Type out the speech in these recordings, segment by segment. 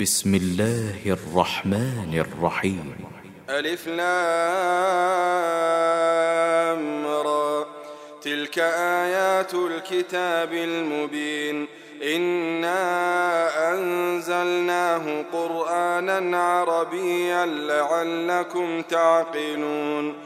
بسم الله الرحمن الرحيم. ألف لام را. تلك آيات الكتاب المبين. إنا أنزلناه قرآنا عربيا لعلكم تعقلون.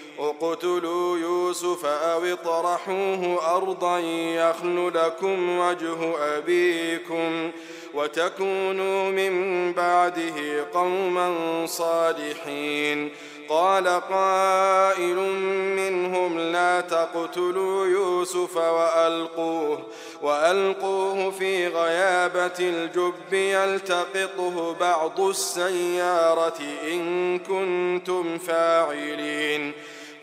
اقتلوا يوسف أو اطرحوه أرضا يخل لكم وجه أبيكم وتكونوا من بعده قوما صالحين. قال قائل منهم لا تقتلوا يوسف وألقوه وألقوه في غيابة الجب يلتقطه بعض السيارة إن كنتم فاعلين.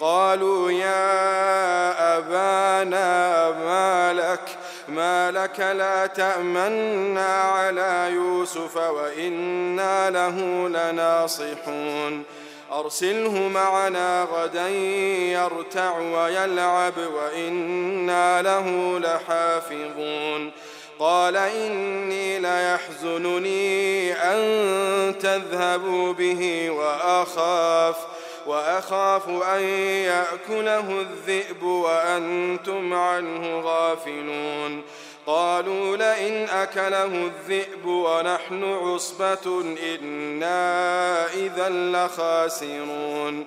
قالوا يا أبانا ما لك ما لك لا تأمنا على يوسف وإنا له لناصحون. أرسله معنا غدا يرتع ويلعب وإنا له لحافظون. قال إني ليحزنني أن تذهبوا به وأخاف. وأخاف أن يأكله الذئب وأنتم عنه غافلون. قالوا لئن أكله الذئب ونحن عصبة إنا إذا لخاسرون.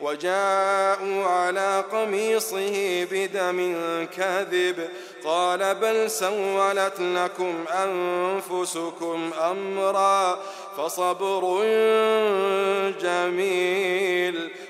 وجاءوا على قميصه بدم كذب قال بل سولت لكم أنفسكم أمرا فصبر جميل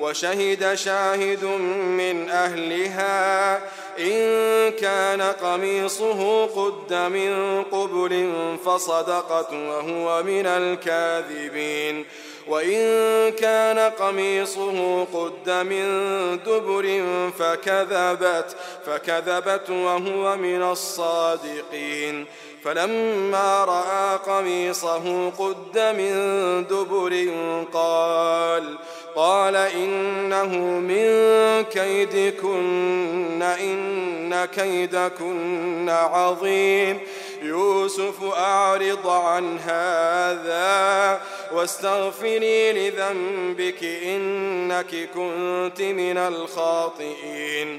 وشهد شاهد من أهلها. إن كان قميصه قد من قبل فصدقت وهو من الكاذبين. وإن كان قميصه قد من دبر فكذبت فكذبت وهو من الصادقين. فلما رأى قميصه قد من دبر قال قال إنه من كيدكن إن كيدكن عظيم. يوسف أعرض عن هذا واستغفري لذنبك إنك كنت من الخاطئين.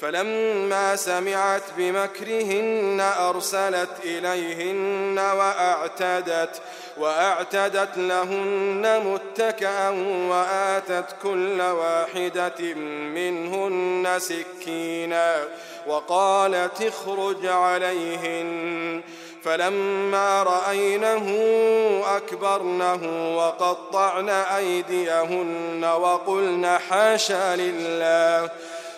فلما سمعت بمكرهن أرسلت إليهن وأعتدت وأعتدت لهن متكأ وآتت كل واحدة منهن سكينا وقالت اخرج عليهن. فلما رأينه أكبرنه وقطعن أيديهن وقلن حاشا لله.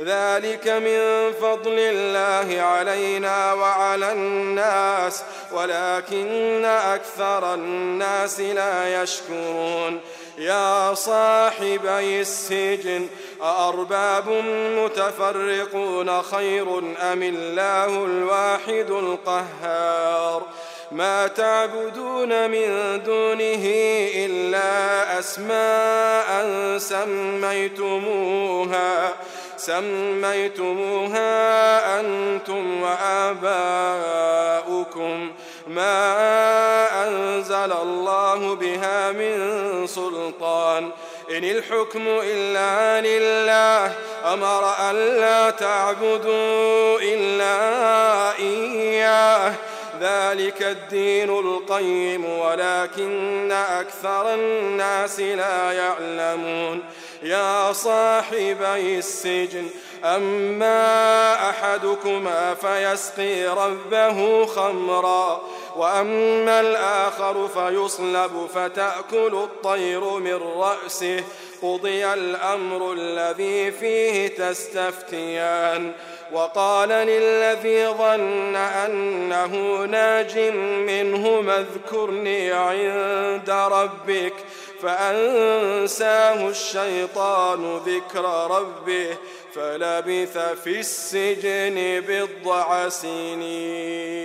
ذلك من فضل الله علينا وعلى الناس ولكن أكثر الناس لا يشكرون. يا صاحبي السجن أأرباب متفرقون خير أم الله الواحد القهار؟ ما تعبدون من دونه إلا أسماء سميتموها. سميتموها أنتم وآباؤكم ما أنزل الله بها من سلطان إن الحكم إلا لله أمر أن لا تعبدوا إلا إياه ذلك الدين القيم ولكن أكثر الناس لا يعلمون يا صاحبي السجن. أما أحدكما فيسقي ربه خمرا وأما الآخر فيصلب فتأكل الطير من رأسه. قضي الأمر الذي فيه تستفتيان. وقال للذي ظن أنه ناج منه اذكرني عند ربك فأنساه الشيطان ذكر ربه فلبث في السجن بضع سنين.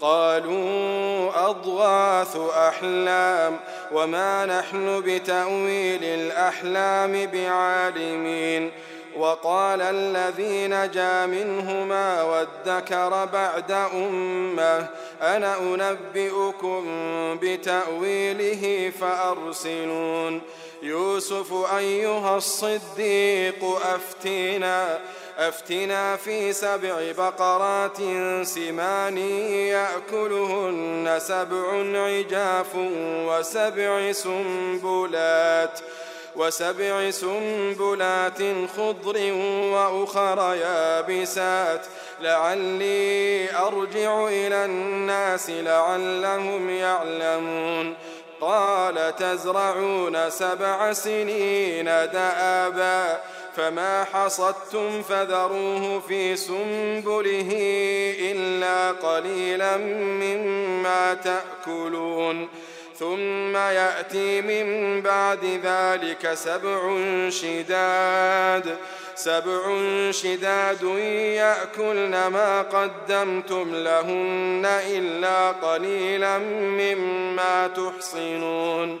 قالوا أضغاث أحلام وما نحن بتأويل الأحلام بعالمين وقال الذي نجا منهما وادكر بعد أمة أنا أنبئكم بتأويله فأرسلون يوسف أيها الصديق أفتينا أفتنا في سبع بقرات سمان يأكلهن سبع عجاف وسبع سنبلات وسبع سنبلات خضر وأخر يابسات. لعلي أرجع إلى الناس لعلهم يعلمون. قال تزرعون سبع سنين دآبا. فما حصدتم فذروه في سنبله إلا قليلا مما تأكلون ثم يأتي من بعد ذلك سبع شداد سبع شداد يأكلن ما قدمتم لهن إلا قليلا مما تحصنون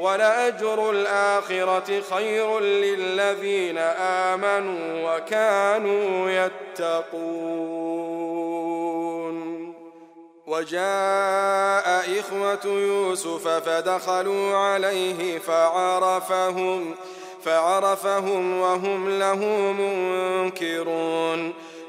ولأجر الآخرة خير للذين آمنوا وكانوا يتقون. وجاء إخوة يوسف فدخلوا عليه فعرفهم فعرفهم وهم له منكرون.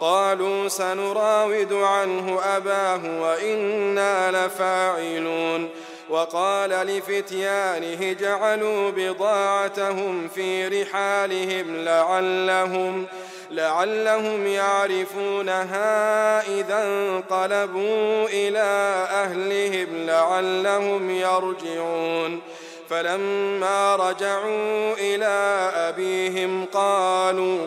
قالوا سنراود عنه أباه وإنا لفاعلون. وقال لفتيانه جعلوا بضاعتهم في رحالهم لعلهم لعلهم يعرفونها إذا انقلبوا إلى أهلهم لعلهم يرجعون. فلما رجعوا إلى أبيهم قالوا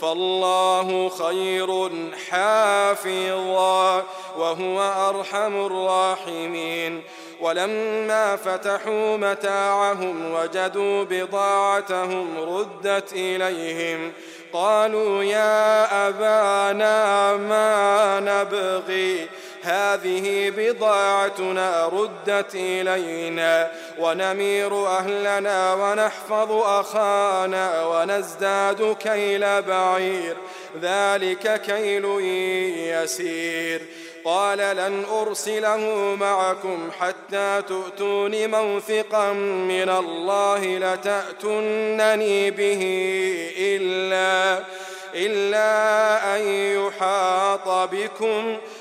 فالله خير حافظا وهو أرحم الراحمين. ولما فتحوا متاعهم وجدوا بضاعتهم ردت إليهم قالوا يا أبانا ما نبغي؟ هذه بضاعتنا ردت إلينا ونمير أهلنا ونحفظ أخانا ونزداد كيل بعير. ذلك كيل يسير. قال لن أرسله معكم حتى تؤتون موثقا من الله لتأتنني به إلا إلا أن يحاط بكم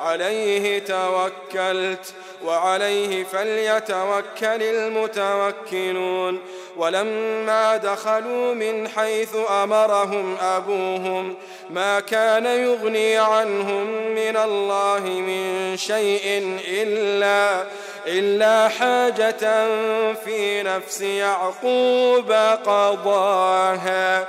عليه توكلت وعليه فليتوكل المتوكلون. ولما دخلوا من حيث أمرهم أبوهم ما كان يغني عنهم من الله من شيء إلا إلا حاجة في نفس يعقوب قضاها.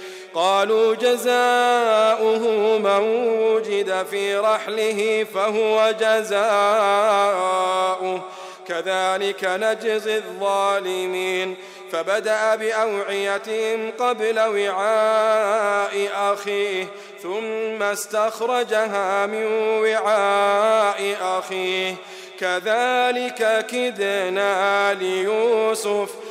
قالوا جزاؤه من وجد في رحله فهو جزاؤه. كذلك نجزي الظالمين. فبدأ بأوعيتهم قبل وعاء أخيه ثم استخرجها من وعاء أخيه. كذلك كدنا ليوسف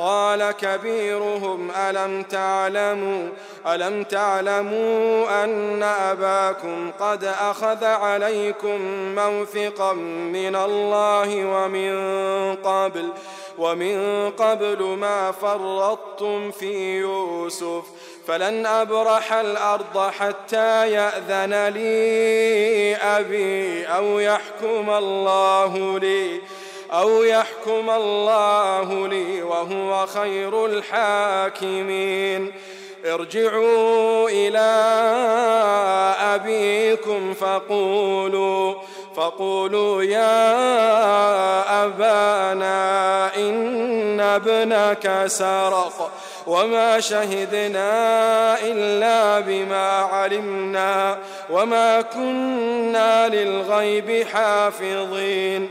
قال كبيرهم ألم تعلموا؟ ألم تعلموا أن أباكم قد أخذ عليكم موثقا من الله ومن قبل؟ ومن قبل ما فرطتم في يوسف فلن أبرح الأرض حتى يأذن لي أبي أو يحكم الله لي. أو يحكم الله لي وهو خير الحاكمين. ارجعوا إلى أبيكم فقولوا فقولوا يا أبانا إن ابنك سرق وما شهدنا إلا بما علمنا وما كنا للغيب حافظين.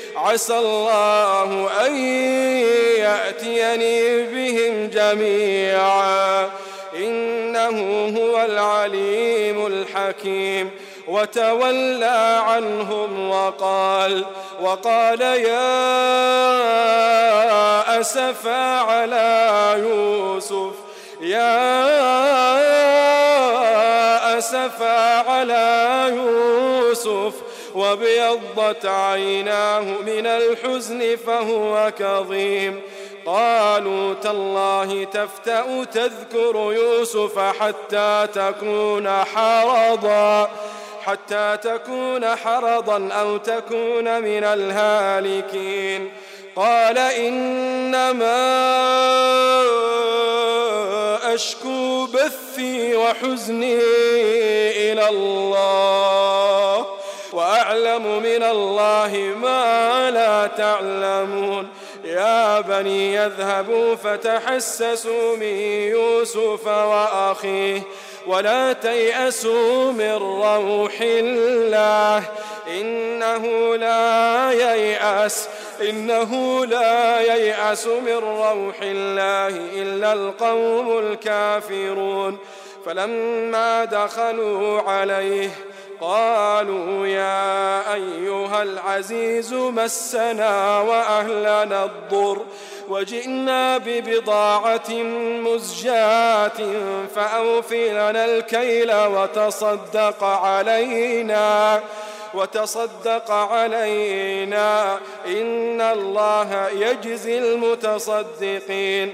عسى الله أن يأتيني بهم جميعا. إنه هو العليم الحكيم. وتولى عنهم وقال وقال يا أسفا على يوسف. يا أسفا على يوسف. وابيضت عيناه من الحزن فهو كظيم. قالوا تالله تفتأ تذكر يوسف حتى تكون حرضا حتى تكون حرضا أو تكون من الهالكين. قال إنما أشكو بثي وحزني إلى الله. وأعلم من الله ما لا تعلمون. يا بني يذهبوا فتحسسوا من يوسف وأخيه ولا تيأسوا من روح الله. إنه لا ييأس إنه لا ييأس من روح الله إلا القوم الكافرون. فلما دخلوا عليه قالوا يا أيها العزيز مسنا وأهلنا الضر وجئنا ببضاعة مزجاة فأوفي لنا الكيل وتصدق علينا وتصدق علينا إن الله يجزي المتصدقين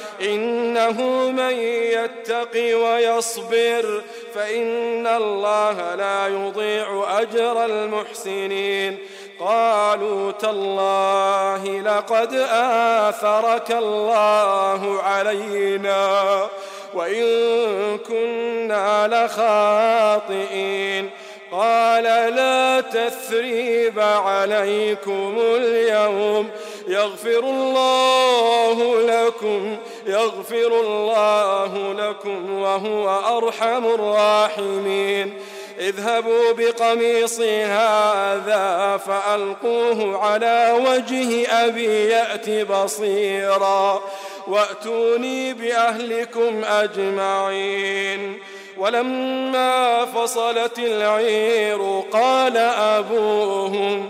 إنه من يتق ويصبر فإن الله لا يضيع أجر المحسنين. قالوا تالله لقد آثرك الله علينا وإن كنا لخاطئين. قال لا تثريب عليكم اليوم يغفر الله لكم يغفر الله لكم وهو أرحم الراحمين. اذهبوا بقميصي هذا فألقوه على وجه أبي يأت بصيرا. وأتوني بأهلكم أجمعين. ولما فصلت العير قال أبوهم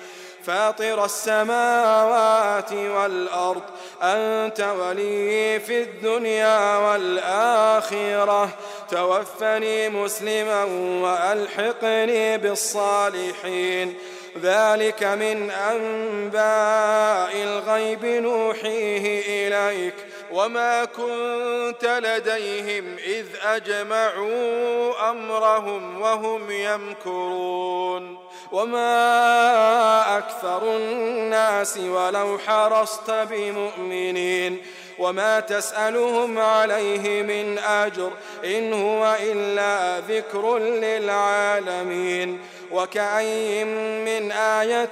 فاطر السماوات والأرض أنت ولي في الدنيا والآخرة. توفني مسلما وألحقني بالصالحين. ذلك من أنباء الغيب نوحيه إليك. وما كنت لديهم إذ أجمعوا أمرهم وهم يمكرون. وما أكثر الناس ولو حرصت بمؤمنين وما تسألهم عليه من أجر إن هو إلا ذكر للعالمين وكأي من آية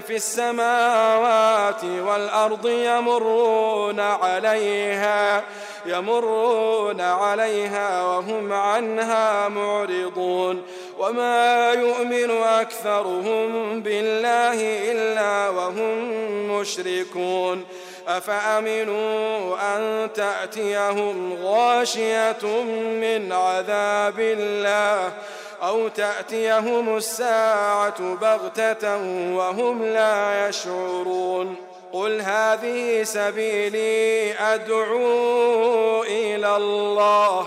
في السماوات والأرض يمرون عليها يمرون عليها وهم عنها معرضون وما يؤمن أكثرهم بالله إلا وهم مشركون أفأمنوا أن تأتيهم غاشية من عذاب الله أو تأتيهم الساعة بغتة وهم لا يشعرون قل هذه سبيلي أدعو إلى الله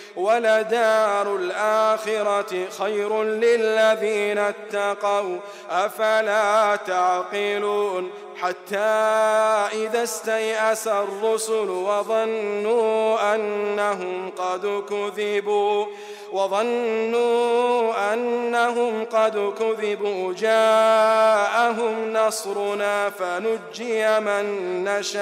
ولدار الآخرة خير للذين اتقوا أفلا تعقلون؟ حتى إذا استيأس الرسل وظنوا أنهم قد كذبوا وظنوا أنهم قد كذبوا جاءهم نصرنا فنجي من نشاء.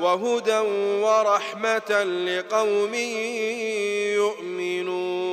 وهدى ورحمة لقوم يؤمنون.